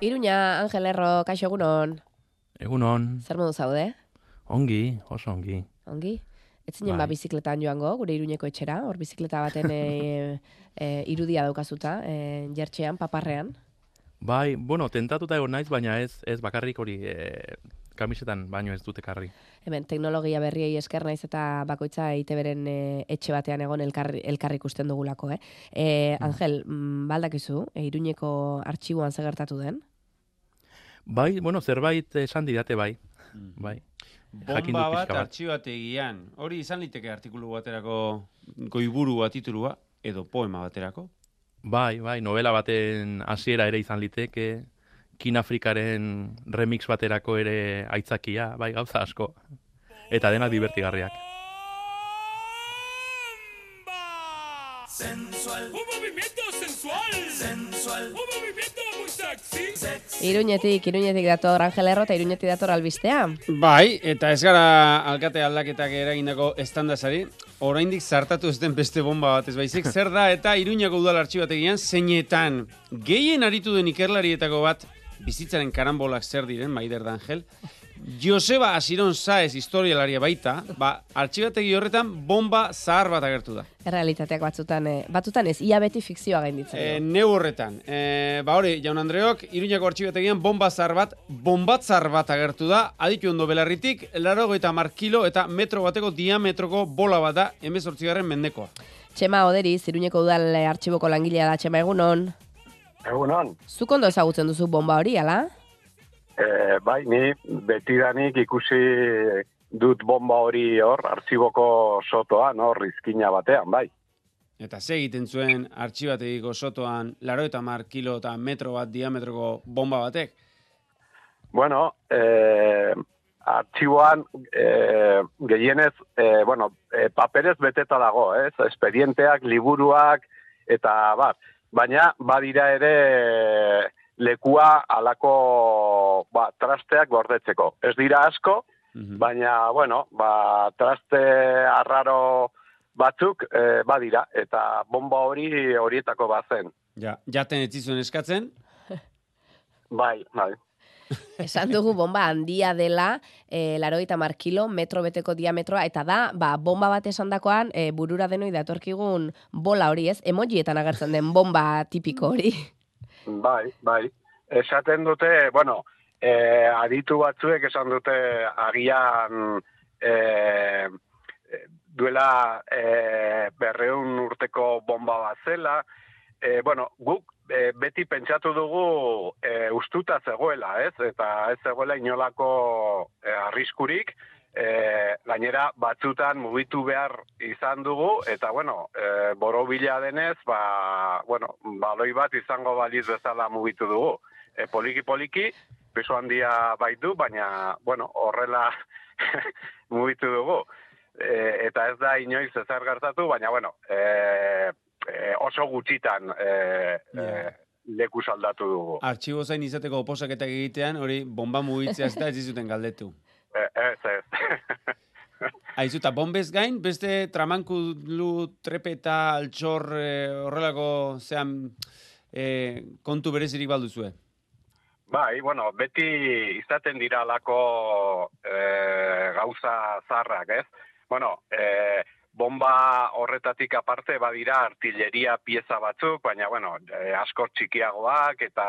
Iruña, Angel Erro, kaixo egunon. Egunon, Zer modu zaude? ongi, oso ongi. Ongi? Ez zinen ba Bai. bizikletan joango, gure iruñeko etxera, hor bizikleta baten e, e, irudia daukazuta, e, jertxean, paparrean. Bai, bueno, tentatuta egon naiz, baina ez ez bakarrik hori e, kamisetan baino ez dute karri. Hemen, teknologia berriei esker naiz eta bakoitza iteberen e, etxe batean egon elkarri, elkarri ikusten dugulako, eh? E, Angel, mm, baldakizu, e, iruñeko artxiboan ze gertatu den? Bai, bueno, zerbait esan didate bai, bai. Jakin Bomba bat bat. artxibategian. Hori izan liteke artikulu baterako goiburua titulua edo poema baterako. Bai, bai, novela baten hasiera ere izan liteke, Kin Afrikaren remix baterako ere aitzakia, bai, gauza asko. Eta denak divertigarriak. Sensual. Un movimiento sensual. Sensual. Un movimiento muy sexy. Iruñetik, iruñetik dator Angel Erro eta iruñetik dator albistea. Bai, eta ez gara alkate aldaketak eragindako estandazari, oraindik zartatu ez den beste bomba bat ez baizik, zer da eta iruñako udal artxibategian zeinetan gehien aritu den ikerlarietako bat bizitzaren karambolak zer diren, Maider D'Angel, Joseba Asiron Saez historialaria baita, ba, artxibategi horretan bomba zahar bat agertu da. Errealitateak batzutan, eh, batzutan ez, ia beti fikzioa gainditzen. E, du. neu horretan, e, ba hori, jaun Andreok, Iruñako artxibategian bomba zar bat, bombatzar bat agertu da, aditu ondo belarritik, laro eta mar kilo eta metro bateko diametroko bola bat da, emezortzigarren mendekoa. Txema Oderi, Iruñeko udal eh, artxiboko langilea da, Txema egunon. Egunon, Zuk ondo ezagutzen duzu bomba hori, ala? e, bai, ni betidanik ikusi dut bomba hori hor, artxiboko sotoan, hor, izkina batean, bai. Eta ze egiten zuen artxibategiko sotoan, laro eta mar kilo eta metro bat diametroko bomba batek. Bueno, e, artxiboan e, gehienez, e, bueno, e, paperez beteta dago, ez? Expedienteak, liburuak, eta bar. Baina, badira ere lekua alako ba, trasteak gordetzeko. Ez dira asko, Mhm. baina, bueno, ba, traste arraro batzuk e, badira, eta bomba hori horietako bazen. Ja, jaten ez eskatzen, Bai, bai. Esan dugu bomba handia dela, e, laro eta mar kilo, metro beteko diametroa, eta da, ba, bomba bat esan dakoan, e, burura denoi datorkigun bola hori ez, emojietan agertzen den bomba tipiko hori. Bai, bai. Esaten dute, bueno, eh, aditu batzuek esan dute agian eh, duela eh, berreun urteko bomba bat zela. Eh, bueno, guk eh, beti pentsatu dugu eh, ustuta zegoela, ez? Eta ez zegoela inolako eh, arriskurik, eh, gainera batzutan mugitu behar izan dugu, eta bueno, eh, borobila denez, ba, bueno, baloi bat izango baliz bezala mugitu dugu. E, poliki poliki, peso handia baitu, baina, bueno, horrela mugitu dugu. E, eta ez da inoiz ezer gertatu, baina, bueno, e, e, oso gutxitan e, Ja. e, leku saldatu dugu. artxibo zain izateko oposaketak egitean, hori bomba mugitzea ez da ez dizuten galdetu. E, ez, ez. Aizu, eta bombez gain, beste tramankulu, trepeta, altxor, eh, horrelako, zean, eh, kontu berezirik balduzue. Bai, bueno, beti izaten dira alako e, gauza zarrak, ez? Bueno, e, bomba horretatik aparte badira artilleria pieza batzuk, baina, bueno, e, asko txikiagoak eta,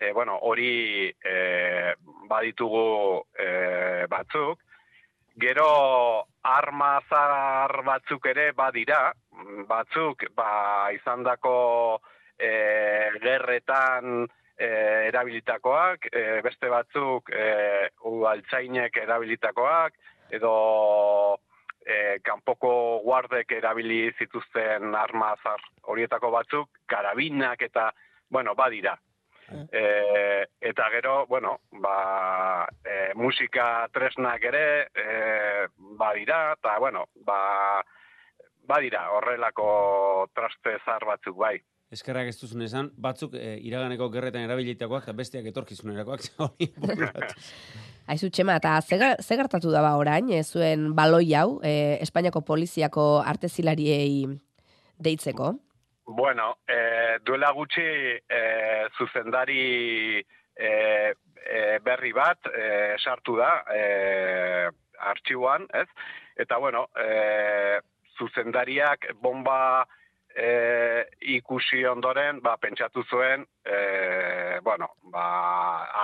e, bueno, hori e, baditugu e, batzuk. Gero arma zar batzuk ere badira, batzuk ba, izandako e, gerretan e, erabilitakoak, e, beste batzuk e, ugaltzainek erabilitakoak, edo e, kanpoko guardek erabili zituzten arma zar horietako batzuk, karabinak eta, bueno, badira. E, eta gero, bueno, ba, e, musika tresnak ere e, badira, eta, bueno, ba, badira horrelako traste zar batzuk bai. Eskerrak ez duzun esan, batzuk eh, iraganeko gerretan erabilitakoak eta besteak etorkizunerakoak. hori. Aizu, Txema, eta ze, gertatu da ba orain, e, zuen baloi hau, e, Espainiako poliziako artezilariei deitzeko? Bueno, e, duela gutxi e, zuzendari berri bat e, sartu da e, artxiboan, ez? Eta bueno, e, zuzendariak bomba e, ikusi ondoren, ba, pentsatu zuen, e, bueno, ba,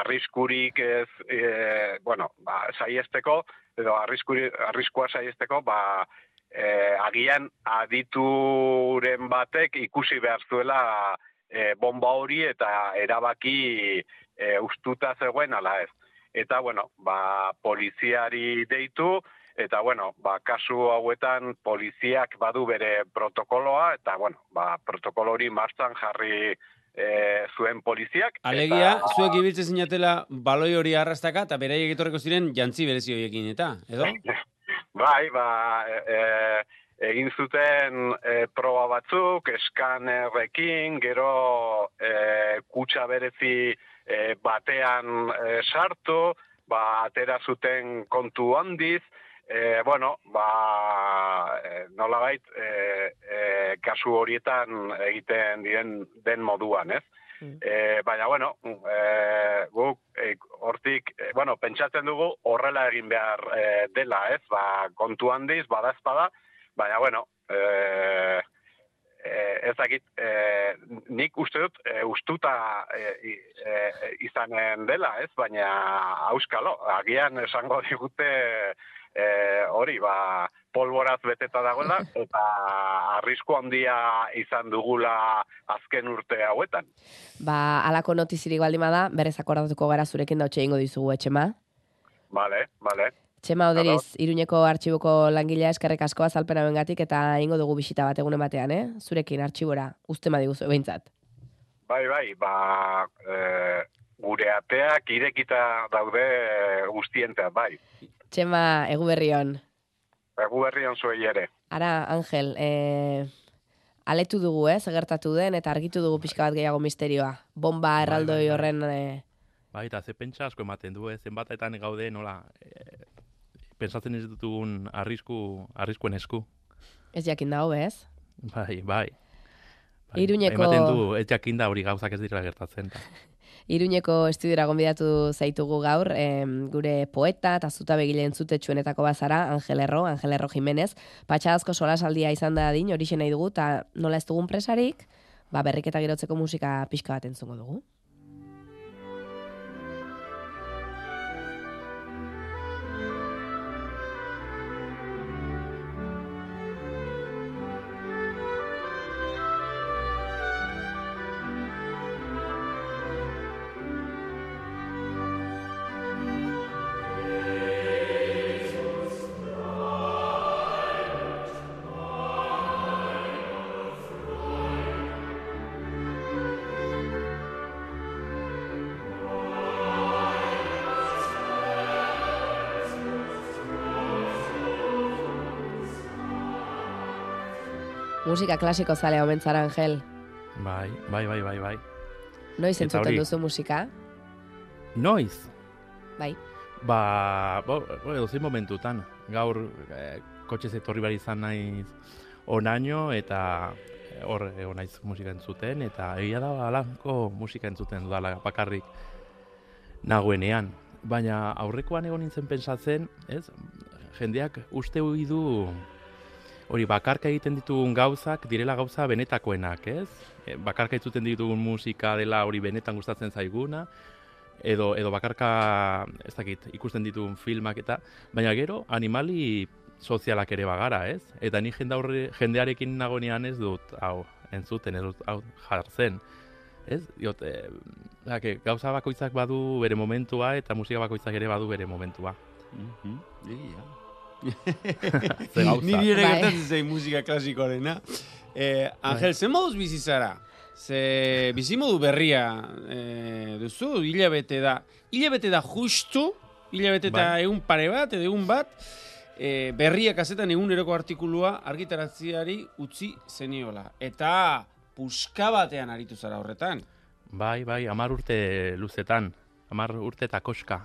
arriskurik ez, e, bueno, ba, saiesteko, edo arriskuri, arriskua saiesteko, ba, e, agian adituren batek ikusi behar zuela e, bomba hori eta erabaki e, ustuta zegoen ala ez. Eta, bueno, ba, poliziari deitu, eta, bueno, ba, kasu hauetan poliziak badu bere protokoloa, eta, bueno, ba, protokolo hori martzan jarri e, zuen poliziak. Alegia, eta, zuek ibiltzen zinatela baloi hori arrastaka, eta beraiek etorreko ziren jantzi berezi horiekin, eta, edo? Bai, ba, e, e, egin zuten e, proba batzuk, eskanerrekin, gero e, kutsa berezi e, batean e, sartu, ba, atera zuten kontu handiz, e, bueno, ba, e, nola bait, e, e, kasu horietan egiten diren den moduan, ez? E, baina, bueno, e, guk e, hortik, e, bueno, pentsatzen dugu horrela egin behar e, dela, ez? Ba, kontu handiz, badazpada, baina, bueno, e, e, ez dakit, e, nik uste dut, e, ustuta e, i- e, izanen dela, ez? Baina, auskalo, agian esango digute e, hori, ba, polboraz beteta dagoela, eta arrisku handia izan dugula azken urte hauetan. Ba, alako notizirik baldin bada, berrez akordatuko gara zurekin dautxe ingo dizugu, etxema. Vale, vale. Txema Oderiz, Iruñeko artxiboko langilea eskerrek asko azalpena bengatik eta ingo dugu bisita bat egunen batean, eh? Zurekin artxibora, uste diguzu behintzat. Bai, bai, ba, e, gure ateak irekita daude guztientea, bai. Txema, egu berrion. Egu berrian zuei ere. Ara, Angel, e, aletu dugu, eh, zegertatu den, eta argitu dugu pixka bat gehiago misterioa. Bomba erraldoi bai, bai. horren... E, Bai, eta ze pentsa asko ematen du, ez, zenbatetan gaude, nola, e, pensatzen ez dutugun arrisku, arriskuen esku. ez jakin dago, ez? Bai, bai. bai. Iruñeko- Ematen du, ez jakinda hori gauzak ez dira gertatzen. ta. Iruñeko estudiora gonbidatu zaitugu gaur, em, gure poeta eta zuta begile entzutetxuenetako bazara, Angel Erro, Angel Erro Jimenez. Patxadazko solasaldia izan da din, hori nahi dugu, eta nola ez dugun presarik, ba, berriketa girotzeko musika pixka bat entzungo dugu. Musika klasiko zale omentzara, Angel. Bai, bai, bai, bai, bai. Noiz Eta entzuten hori- duzu musika? Noiz, Bai. Ba, bo, bo, edozein momentutan. Gaur eh, kotxez etorri behar izan naiz onaino eta eh, hor egon naiz musika entzuten eta egia da alako musika entzuten dudala bakarrik nagoenean. Baina aurrekoan egon nintzen pensatzen, ez? Jendeak uste hui du hori bakarka egiten ditugun gauzak direla gauza benetakoenak, ez? E, bakarka entzuten ditugun musika dela hori benetan gustatzen zaiguna, edo, edo bakarka, ez dakit, ikusten ditugun filmak eta, baina gero, animali sozialak ere bagara, ez? Eta ni jende jendearekin nagoenean ez dut, hau, entzuten, ez dut, hau, jartzen. Ez? Diot, e, dake, gauza bakoitzak badu bere momentua eta musika bakoitzak ere badu bere momentua. Egia. Ze gauza. Niri ere Bai. gertatzen zain musika klasikoarena. Eh, Angel, zen moduz bizi zara? Ze bizimodu berria eh, duzu, hilabete da. Hilabete da justu, hilabete eta Bai. egun pare bat, edo egun bat, eh, berriak azetan eguneroko artikulua argitaratziari utzi zeniola. Eta puska batean aritu zara horretan. Bai, bai, amar urte luzetan, amar urte eta koska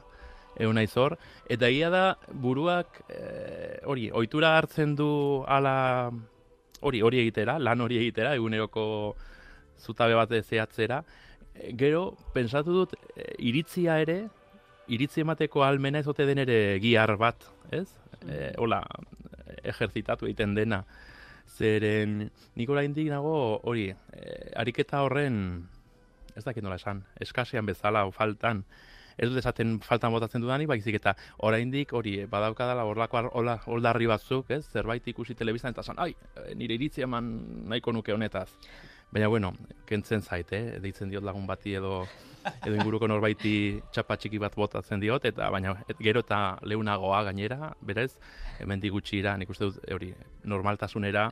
egun naiz hor. Eta egia da, buruak, eh, hori, ohitura hartzen du ala, hori, hori egitera, lan hori egitera, eguneroko zutabe bat zehatzera. E, Gero, pensatu dut, e, iritzia ere, iritzi emateko almena ez ote den ere giar bat, ez? E, hola, ejerzitatu egiten dena. Zeren, nik oraindik nago hori, e, ariketa horren, ez dakit nola esan, eskasean bezala o faltan, ez dut esaten faltan botatzen dudani, baizik eta oraindik hori badaukadala horlako oldarri batzuk, ez? Zerbait ikusi telebistan eta san, ai, nire iritzi eman nahiko nuke honetaz. Baina bueno, kentzen zait, eh? Deitzen diot lagun bati edo edo inguruko norbaiti txapa txiki bat botatzen diot eta baina et, gero eta leunagoa gainera, berez, hemendik gutxira, nik uste dut hori normaltasunera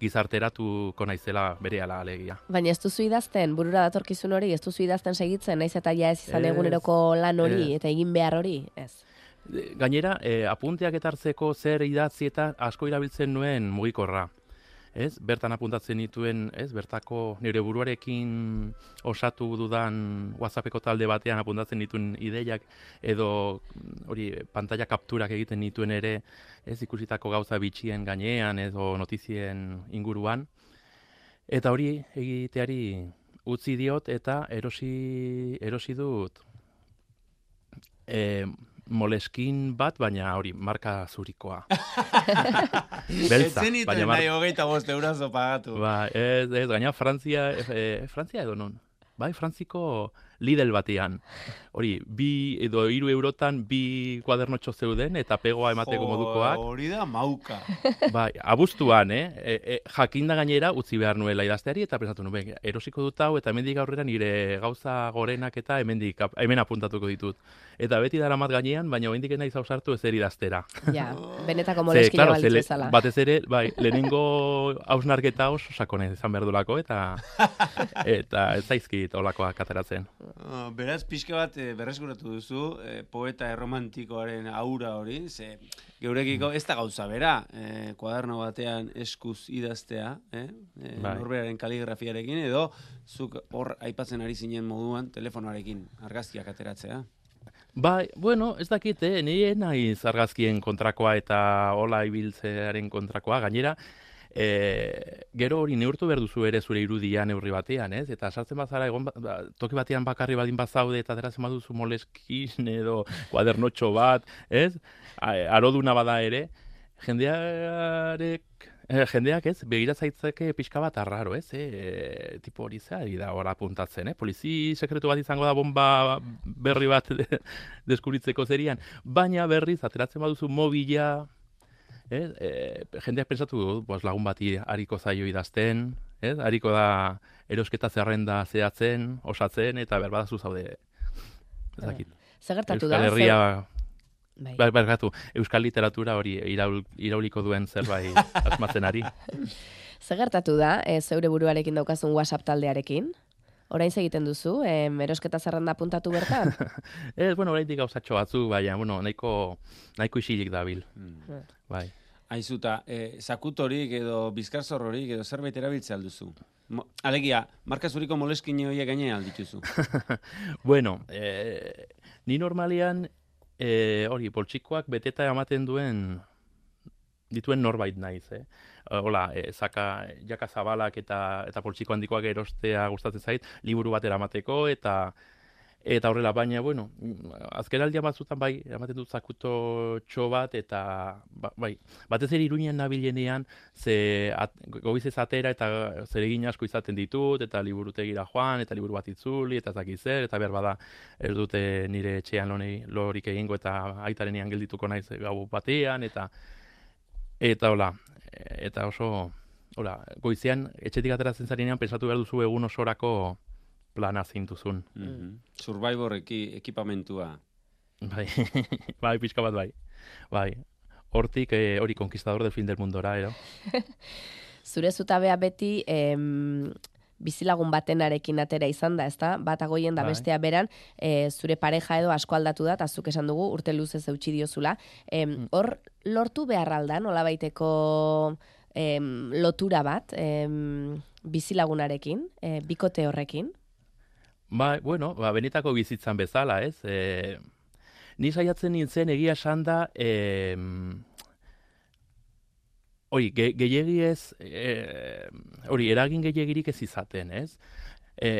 gizarteratuko naizela berehala alegia. Baina ez duzu idazten, burura datorkizun hori, ez duzu idazten segitzen, naiz eta ja ez izan Ez, eguneroko lan hori, ez. eta egin behar hori, ez. Gainera, e, apunteak etartzeko zer idatzi eta asko erabiltzen nuen mugikorra. Ez, bertan apuntatzen dituen, ez, bertako nire buruarekin osatu dudan WhatsAppeko talde batean apuntatzen dituen ideiak edo mm, hori pantalla kapturak egiten dituen ere, ez ikusitako gauza bitxien gainean edo notizien inguruan. Eta hori egiteari utzi diot eta erosi erosi dut e, moleskin bat, baina hori, marka zurikoa. Beltza, Etzen baina iten mar- nahi hogeita bost eurozo pagatu. Ba, ez, ez, gaina Frantzia, e, Frantzia edo non? Bai, Frantziko Lidl batean. Hori, bi edo hiru eurotan bi kuadernotxo zeuden eta pegoa emateko modukoak. Hori da mauka. Bai, abuztuan, eh? E, e, jakinda gainera utzi behar nuela idazteari eta pensatu nuen, erosiko dut hau eta hemendik aurrera nire gauza gorenak eta hemendik hemen apuntatuko ditut. Eta beti daramat gainean, baina oraindik ez naiz ausartu ezer idaztera. Ja, benetako moleskina claro, balitz bezala. batez ere, bai, lehenengo hausnarketa oso sakone izan behar dulako, eta eta ez zaizkit olakoak ateratzen. Uh, beraz, pixka bat eh, berreskuratu duzu, eh, poeta erromantikoaren aura hori, ze geurekiko ez da gauza bera, eh, kuaderno batean eskuz idaztea, eh, eh, Bai. norberaren kaligrafiarekin, edo zuk hor aipatzen ari zinen moduan telefonoarekin argazkiak ateratzea. Bai, bueno, ez dakit, eh, nire naiz argazkien kontrakoa eta hola ibiltzearen kontrakoa, gainera, e, gero hori neurtu behar duzu ere zure irudia neurri batean, ez? Eta sartzen bazara, egon, ba, ba, toki batean bakarri badin bazaude eta ateratzen baduzu moleskin edo kuadernotxo bat, ez? Aroduna bada ere, jendearek Eh, jendeak ez, begira zaitzeke pixka bat arraro, ez, eh? tipo hori zari da hor apuntatzen, eh? Polizi sekretu bat izango da bomba berri bat de- deskubritzeko zerian, baina berriz, ateratzen baduzu mobila, ez, eh, jendeak pensatu du, bos, lagun bati hariko zaio idazten, ez, hariko da erosketa zerrenda zehatzen, osatzen, eta berbadazu zaude, ez dakit. Zer gertatu da? Euskal Zer- Herria, Bai. bai, barkatu, euskal literatura hori iraul, irauliko duen zerbait asmatzen ari. Zer gertatu da, e, zeure buruarekin daukazun WhatsApp taldearekin? Orain egiten duzu, em, erosketa zerrenda puntatu bertan? Ez, bueno, oraindik gauzatxo batzu, baina, bueno, nahiko, nahiko isilik dabil. Mm. Bai. Aizuta, eh, zakutorik edo bizkarzorrorik edo zerbait erabiltzea alduzu. Mo, alegia, marka zuriko moleskin horiek gainean aldituzu. Bueno, eh, ni normalian, eh, hori, poltsikoak beteta ematen duen, dituen norbait naiz, eh? Eh, Hola, e, zaka, jaka zabalak eta, eta poltsiko handikoak erostea gustatzen zait, liburu bat eramateko eta eta horrela, baina, bueno, azkenaldia batzutan bai, ematen dut zakuto txo bat, eta, ba, bai, batez ere iruñan nabilenean, ze at, goizez atera eta zeregin asko izaten ditut, eta liburutegira joan, eta liburu bat itzuli, eta ez dakit zer, eta behar bada, ez dute nire etxean loni, lorik egingo, eta aitarenean geldituko naiz gau batean, eta eta hola, eta oso, hola, goizean, etxetik ateratzen zarenean, pensatu behar duzu egun osorako plana zintuzun. Mm Survivor eki, ekipamentua. Bai, bai, pixka bat bai. Bai, hortik eh, hori conquistador del fin del mundora, ero. Zure zutabea beti em, bizilagun batenarekin atera izan da, ezta? Bat agoien da Bai. bestea beran, e, zure pareja edo asko aldatu da, eta zuk esan dugu, urte luzez eutxi diozula. Em, hor, lortu behar alda, nola baiteko em, lotura bat, em, bizilagunarekin, e, bikote horrekin? Bai, bueno, ba, benetako bizitzan bezala, ez? E, ni saiatzen nintzen egia esan da, e, hori, ge, gehiegi ez, e, hori, eragin gehiagirik ez izaten, ez? E,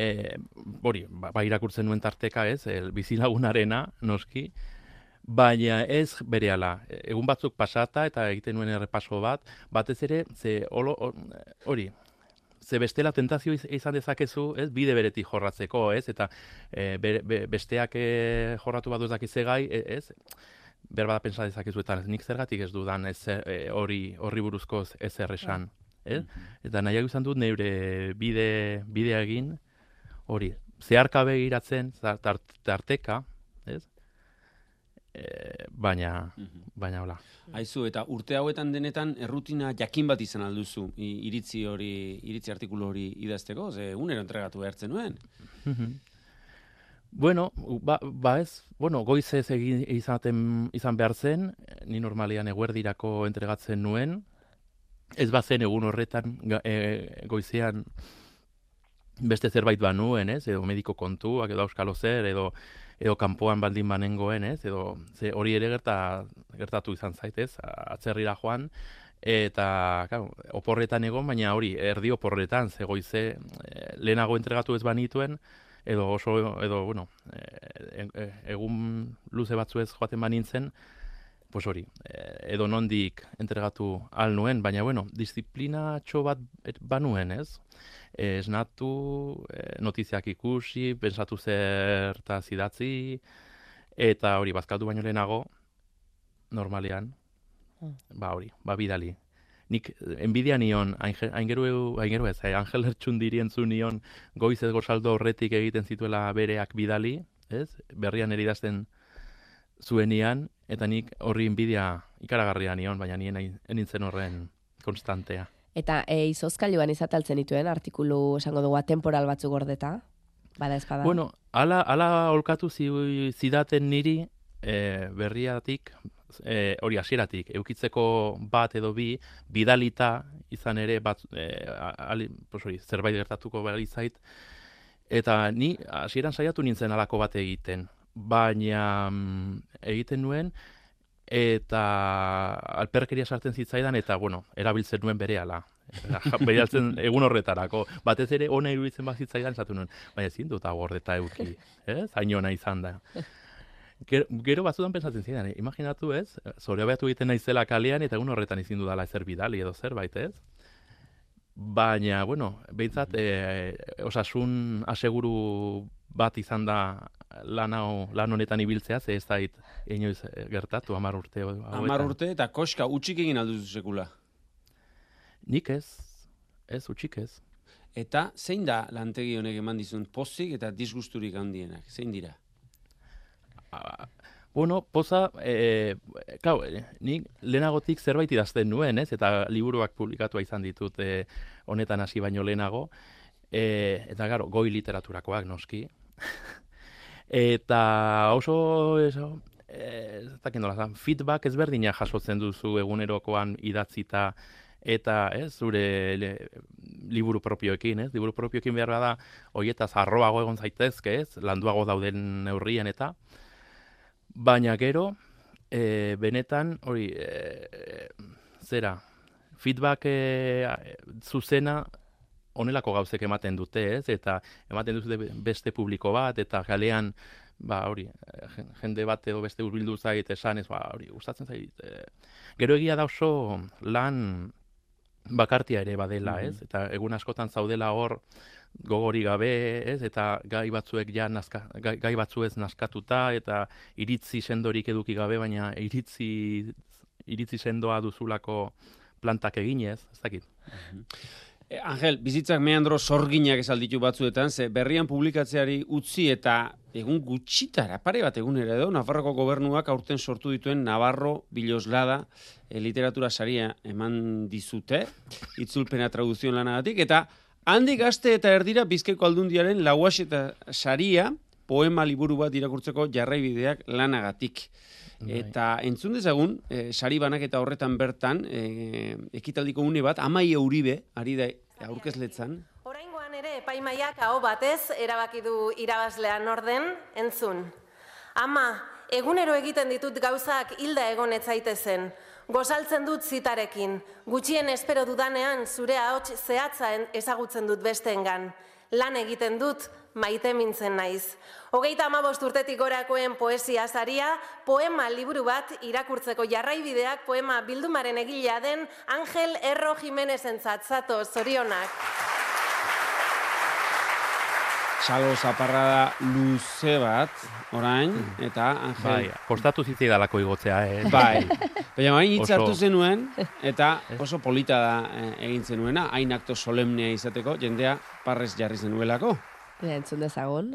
hori, ba, ba irakurtzen nuen tarteka ez, el, bizilagunarena, noski, baina ez berehala. Egun batzuk pasata eta egiten nuen errepaso bat, batez ere, ze olo, hori, ze bestela tentazio iz- izan dezakezu, ez, bide beretik jorratzeko, ez, eta e, be, be, besteak jorratu bat dakize gai, e, ez, berbada pensa dezakezu, eta nik zergatik ez dudan ez, e, hori horri buruzko ez- ezer esan, ez? Eta nahiago izan dut neure bide, bidea egin, hori, zeharka begiratzen, tart- tarteka, ez? E, baina, baina hola. Aizu, eta urte hauetan denetan errutina jakin bat izan alduzu iritzi hori, iritzi artikulu hori idazteko, ze egunero entregatu behartzen nuen. Bueno, ba, ba ez, bueno, goizez egin izaten izan behar zen, ni normalean eguerdirako entregatzen nuen, ez bazen egun horretan e, goizean beste zerbait banuen, ez? Edo mediko kontuak, edo auskalo zer, edo edo kanpoan baldin banengoen, ez? Edo ze hori ere gerta, gertatu izan zaitez, atzerrira joan, eta claro, oporretan egon, baina hori erdi oporretan, ze goize eh, lehenago entregatu ez banituen, edo oso, edo, bueno, e, e, egun luze batzuez joaten banintzen, pues hori, eh, edo nondik entregatu al nuen, baina bueno, disiplina txo bat banuen, ez? Eh, esnatu, eh, notiziak ikusi, pensatu zertaz idatzi, eta hori, bazkaldu baino lehenago, normalean, ba hori, ba bidali. Nik enbidia nion, ainge- aingeru, aingeru ez, eh, Angel Ertxundiri entzun nion goiz ez gozaldo horretik egiten zituela bereak bidali, ez? Berrian eridazten zuenian, eta nik horri enbidia ikaragarria nion, baina nien enintzen horren konstantea. Eta e, izozkailuan izataltzen dituen artikulu esango dugu temporal batzuk gordeta? Bada espada. Bueno, ala, ala olkatu zi, zidaten niri e, berriatik, e, hori hasieratik, eukitzeko bat edo bi, bidalita izan ere bat, e, ali, pues hori, zerbait gertatuko bali zait, eta ni hasieran saiatu nintzen alako bat egiten, baina mm, egiten nuen, eta alperkeria sartzen zitzaidan, eta, bueno, erabiltzen nuen berehala. Behaltzen egun horretarako. Batez ere ona iruditzen bat zitzaidan, esatu nuen, baina ezin dut hau gordeta euki, ez? Hain ona izan da. Gero, gero batzutan pensatzen zidan, eh? imaginatu ez, zore behatu egiten naizela kalean, eta egun horretan ezin dudala ezer bidali edo zerbait, ez? Baina, bueno, behintzat, e, osasun aseguru bat izan da lan, hau, lan honetan ibiltzea, ze ez dait inoiz eh, gertatu, amar urte. Hamar urte eta koska utxik egin alduzu sekula. Nik ez, ez, utxik ez. Eta zein da lantegi honek eman dizun pozik eta disgusturik handienak? Zein dira? Bueno, poza, e, kau, e, nik lehenagotik zerbait idazten nuen, ez? Eta liburuak publikatua izan ditut e, honetan hasi baino lehenago. E, eta garo, goi literaturakoak noski. eta oso, eso, e, ez dakit nola, zan, feedback ezberdina jasotzen duzu egunerokoan idatzita eta ez zure le, liburu propioekin, ez? Liburu propioekin behar da hoietaz arroago egon zaitezke, ez? Landuago dauden neurrian eta baina gero e, benetan hori e, zera feedback e, zuzena honelako gauzek ematen dute, ez? Eta ematen dute beste publiko bat eta kalean ba hori jende bat edo beste hurbildu zait esan ez ba hori gustatzen zait. E, gero egia da oso lan bakartia ere badela, ez? Eta egun askotan zaudela hor gogori gabe, ez? Eta gai batzuek ja nazka, gai, gai batzuez naskatuta eta iritzi sendorik eduki gabe, baina iritzi iritzi sendoa duzulako plantak eginez, ez dakit. E, Angel, bizitzak meandro sorginak esalditu batzuetan, ze berrian publikatzeari utzi eta egun gutxitara, pare bat egunera edo, Nafarroko gobernuak aurten sortu dituen Navarro Biloslada e, literatura saria eman dizute, itzulpena traduzioen lanagatik, eta handik aste eta erdira bizkeko aldundiaren lauas eta saria poema liburu bat irakurtzeko jarraibideak lanagatik. Eta entzun dezagun, e, sari banak eta horretan bertan, e, ekitaldiko une bat, amai euribe, ari da aurkezletzan, Oraingoan ere epaimaiak aho batez erabaki du irabazlean orden, entzun. Ama, egunero egiten ditut gauzak hilda egon etzaitezen. Gozaltzen dut zitarekin. Gutxien espero dudanean zure ahots zehatza en- ezagutzen dut besteengan. lan egiten dut, maite mintzen naiz. Hogeita amabost urtetik gorakoen poesia saria, poema liburu bat irakurtzeko jarraibideak poema bildumaren egilea den Angel Erro Jimenez entzatzatu, zorionak. Salo zaparrada luze bat, orain, eta Angel... Bai, kostatu zitzaidalako igotzea, eh? Bai. Baina bain hitz hartu zenuen, eta oso polita da eh, egin zenuena, hain akto solemnea izateko, jendea parrez jarri zenuelako. Ja, entzun dezagun,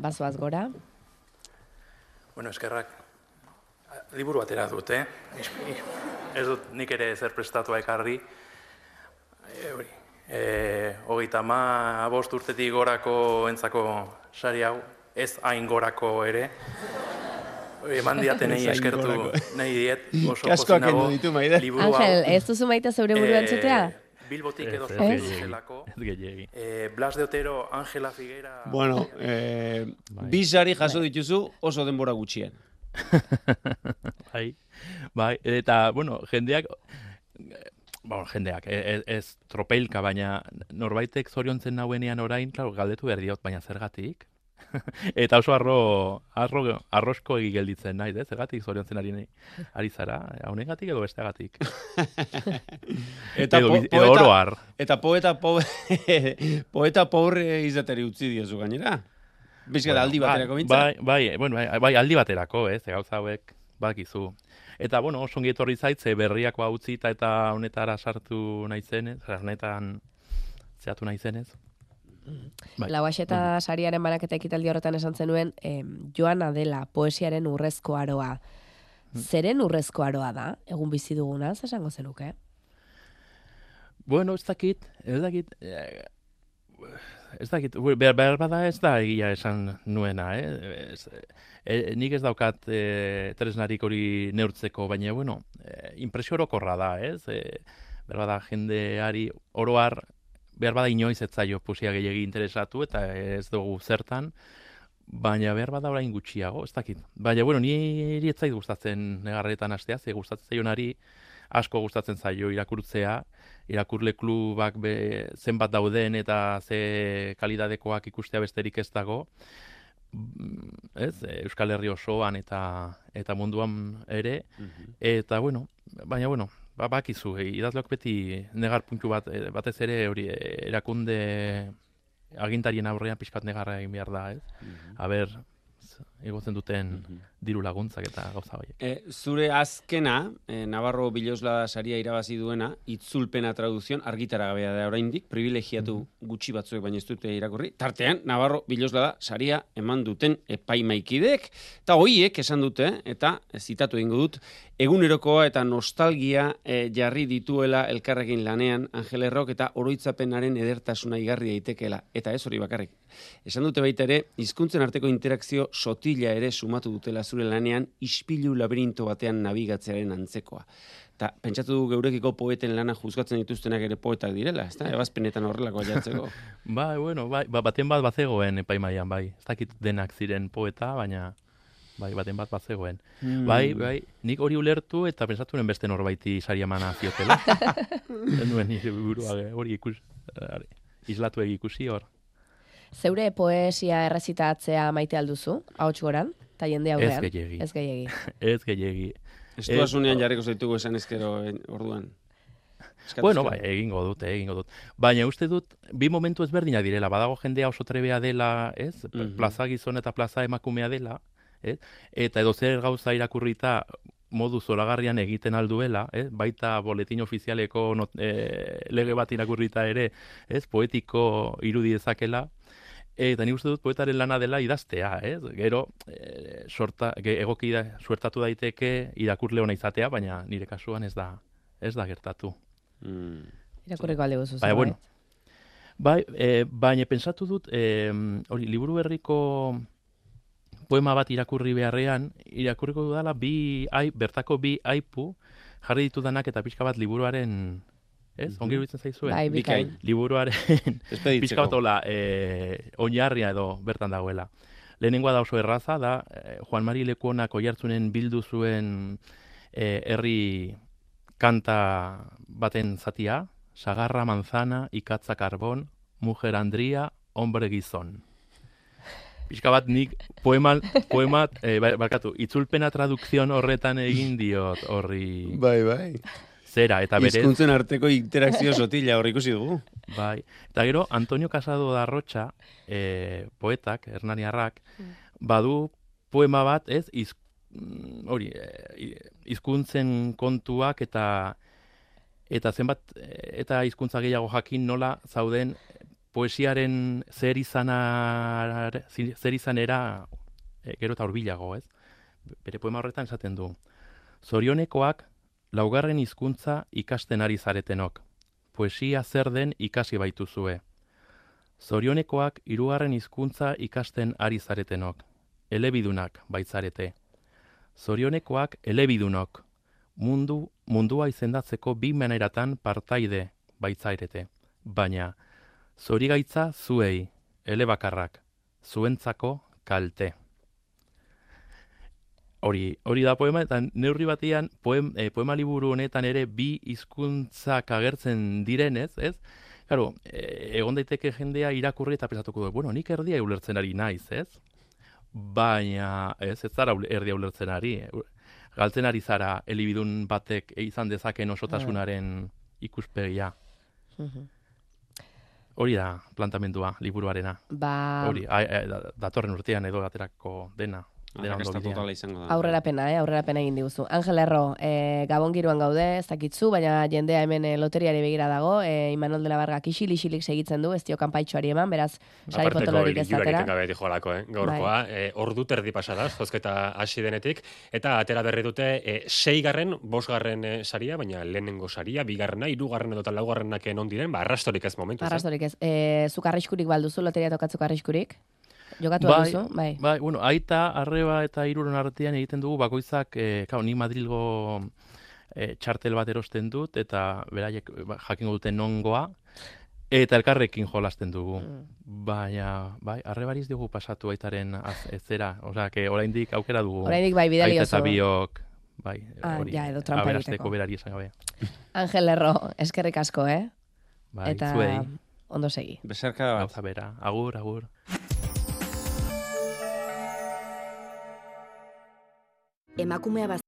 bazoaz gora. Bueno, eskerrak, liburu atera dut, eh? Ez dut nik ere zer prestatua ekarri. E, hori, e, hogeita ma bost urtetik gorako entzako sari hau, ez hain gorako ere. Eman diatenei eskertu nahi diet, oso Kaskoak pozik nago liburu hau. Angel, ez duzu maite zeure burua entzutea? Bilbotik edo zelako. Eh, Blas de Otero, Ángela Figuera... Bueno, eh, Bai. bi sari jaso dituzu oso denbora gutxien. Bai, bai, eta, bueno, jendeak, eh, bueno, jendeak, e- e- ez tropelka, baina norbaitek zoriontzen nauenean orain, claro, galdetu behar diot, baina zergatik? eta oso arro, arro, arrosko egi gelditzen nahi, ez? Zergatik zoriontzen ari, ari zara, honegatik edo besteagatik. Eta, edo, po- edo poeta, oroar. eta poeta, po, poeta pobre izateri utzi diozu gainera. Bizkat aldi baterako bai, mintza. bai, bai, bueno, bai, bai, aldi baterako, ez, gauza hauek bakizu. Eta, bueno, oso ongi etorri zaitze berriako hau utzita eta honetara sartu naizenez, honetan zehatu naizenez. Bai. Lauaxeta sariaren banaketa ekitaldi horretan esan zenuen, em, Joana dela poesiaren urrezko aroa. Zeren urrezko aroa da, egun bizi duguna, esango zenuke? Bueno, ez dakit, ez dakit, eh, ez dakit, behar, behar bada ez da egia esan nuena, eh? Ez, eh, nik ez daukat eh, tresnarik hori neurtzeko, baina, bueno, eh, impresio orokorra da, ez? Eh, behar bada jendeari oroar, behar bada inoiz ez zaio poesia gehiagi interesatu eta ez dugu zertan, baina behar bada orain gutxiago, ez dakit. Baina, bueno, niri ez zait gustatzen negarretan astea, ze gustatzen zaionari asko gustatzen zaio irakurtzea, irakurle klubak be, zenbat dauden eta ze kalidadekoak ikustea besterik ez dago. Mm, Ez, Euskal Herri osoan eta eta munduan ere eta bueno, baina bueno, ba bakizu, eh, idazleok beti negar puntu bat eh, batez ere hori eh, erakunde agintarien aurrean pixkat negarra egin behar da, ez? Aber, z- igotzen duten diru laguntzak eta gauza horiek. E, zure azkena, e, Navarro Bilosla saria irabazi duena, itzulpena traduzion, argitara gabea da oraindik, privilegiatu gutxi batzuek baina ez dute irakurri. Tartean, Navarro Bilosla saria eman duten epaimaikideek, eta hoiek esan dute, eta zitatu egingo dut, egunerokoa eta nostalgia e, jarri dituela elkarrekin lanean Angel Errok eta oroitzapenaren edertasuna igarri daitekeela. Eta ez hori bakarrik. Esan dute baita ere, hizkuntzen arteko interakzio sotila ere sumatu dutela zure lanean ispilu labirinto batean nabigatzearen antzekoa. Ta, pentsatu du geurekiko poeten lana juzgatzen dituztenak ere poetak direla, ezta? Ebazpenetan horrelako jartzeko. Bai, bueno, bai, ba, baten bat bazegoen epaimaian, bai. Ez dakit denak ziren poeta, baina bai, baten bat bazegoen. Hmm. Bai, bai, nik hori ulertu eta pensatu nuen beste norbaiti saria mana ziotela. Nuen nire burua eh, hori ikus, hori, islatu ikusi hor. Zeure poesia errezitatzea maite alduzu, ahots goran, eta jende aurrean? gehiegi. Ez gehiegi. Ez gehiegi. Ez duasunean jarriko zaitugu esan ezkero eh, orduan. Eskatu Bueno, bai, egingo dut, egingo dut. Baina uste dut, bi momentu ezberdinak direla, badago jendea oso trebea dela, ez? Mhm. Plaza gizon eta plaza emakumea dela, ez? Eta edo zer gauza irakurrita modu zoragarrian egiten alduela, ez? Baita boletin ofizialeko not, eh, lege bat irakurrita ere, ez? Poetiko irudi dezakela, Eta nik uste dut poetaren lana dela idaztea, ez? Gero, e, sorta, ge, egoki da, suertatu daiteke irakurle ona izatea, baina nire kasuan ez da, ez da gertatu. Mm. Irakurriko alde guzu. Baina, bueno, bai, e, baina pensatu dut, e, hori, liburu berriko poema bat irakurri beharrean, irakurriko dudala bi, ai, bertako bi aipu, jarri ditudanak eta pixka bat liburuaren, ez? Mhm. Ongi iruditzen zaizuen? Bai, bikain. Liburuaren pixka bat hola, e, oinarria edo bertan dagoela. Lehenengoa da oso erraza, da eh, Juan Mari Lekuonak oihartzunen bildu zuen eh, herri kanta baten zatia, Sagarra manzana, ikatza karbon, mujer andria, hombre gizon. Pixka bat nik poema, poema eh, ba- barkatu, itzulpena tradukzion horretan egin diot horri Bai, bai. zera, eta berez, Hizkuntzen arteko interakzio sotila hor ikusi dugu. bai. Eta gero, Antonio Casado da Rocha, eh, poetak, hernaniarrak, badu poema bat, ez, iz, mm, hori, eh, hizkuntzen kontuak eta eta zenbat eh, eta hizkuntza gehiago jakin nola zauden poesiaren zer izana zer izanera eh, gero eta hurbilago, ez? Bere poema horretan esaten du. Zorionekoak laugarren hizkuntza ikasten ari zaretenok. Poesia zer den ikasi baituzue. Zorionekoak hirugarren hizkuntza ikasten ari zaretenok. Elebidunak baitzarete. Zorionekoak elebidunok. Mundu, mundua izendatzeko bi maneratan partaide baitzairete. Baina, zorigaitza zuei, elebakarrak, zuentzako kalte. Hori, hori da poema, eta neurri batean poem, eh, poema liburu honetan ere bi hizkuntzak agertzen direnez, ez? Claro, eh, egon daiteke jendea irakurri eta pensatuko du, bueno, nik erdia ulertzen ari naiz, ez? Baina, ez, ez zara erdia ulertzen ari. Galtzen ari zara elibidun batek izan dezaken osotasunaren ikuspegia. Mhm. Hori da plantamendua, liburuarena. Ba, Hori, a, a, da- datorren urtean edo aterako dena. Arrakasta totala izango da. aurrerapena, eh? aurrerapena egin diguzu. Angel Erro, eh, gabon giroan gaude, ez dakitzu, baina jendea hemen eh, loteriari begira dago, eh, Imanol de la Varga kixil isilik segitzen du, ez dio kanpaitxoari eman, beraz, sari potolorik ez liburuak atera. egiten gabe dijoalako, eh? Gaurkoa, eh, ordu terdi pasada, jozketa hasi denetik, eta atera berri dute eh, seigarren, bosgarren eh, saria, baina lehenengo saria, bigarrena, hirugarren edo laugarrenak non diren, ba, arrastorik ez momentu. Arrastorik ez. Eh, zuk arriskurik balduzu, loteria tokatzuk arriskurik? Jokatu Bai, balduzu? Bai. Bai, bueno, aita, arreba eta iruron artean egiten dugu bakoitzak, eh, kao, ni Madrilgo eh, txartel bat erosten dut, eta beraiek ba, jakingo duten nongoa, eta elkarrekin jolasten dugu. Mm. Baina, bai, arrebariz dugu pasatu aitaren az, ezera, osea, que oraindik aukera dugu. Oraindik bai bidali aita oso. eta biok, bai, Ah, hori, ja, edo trampa egiteko. berari esan gabe. Angel Erro, eskerrik asko, eh? Bai, Eta zuei, ondo segi. Besarka bat. gauza bera, agur, agur. Emakumea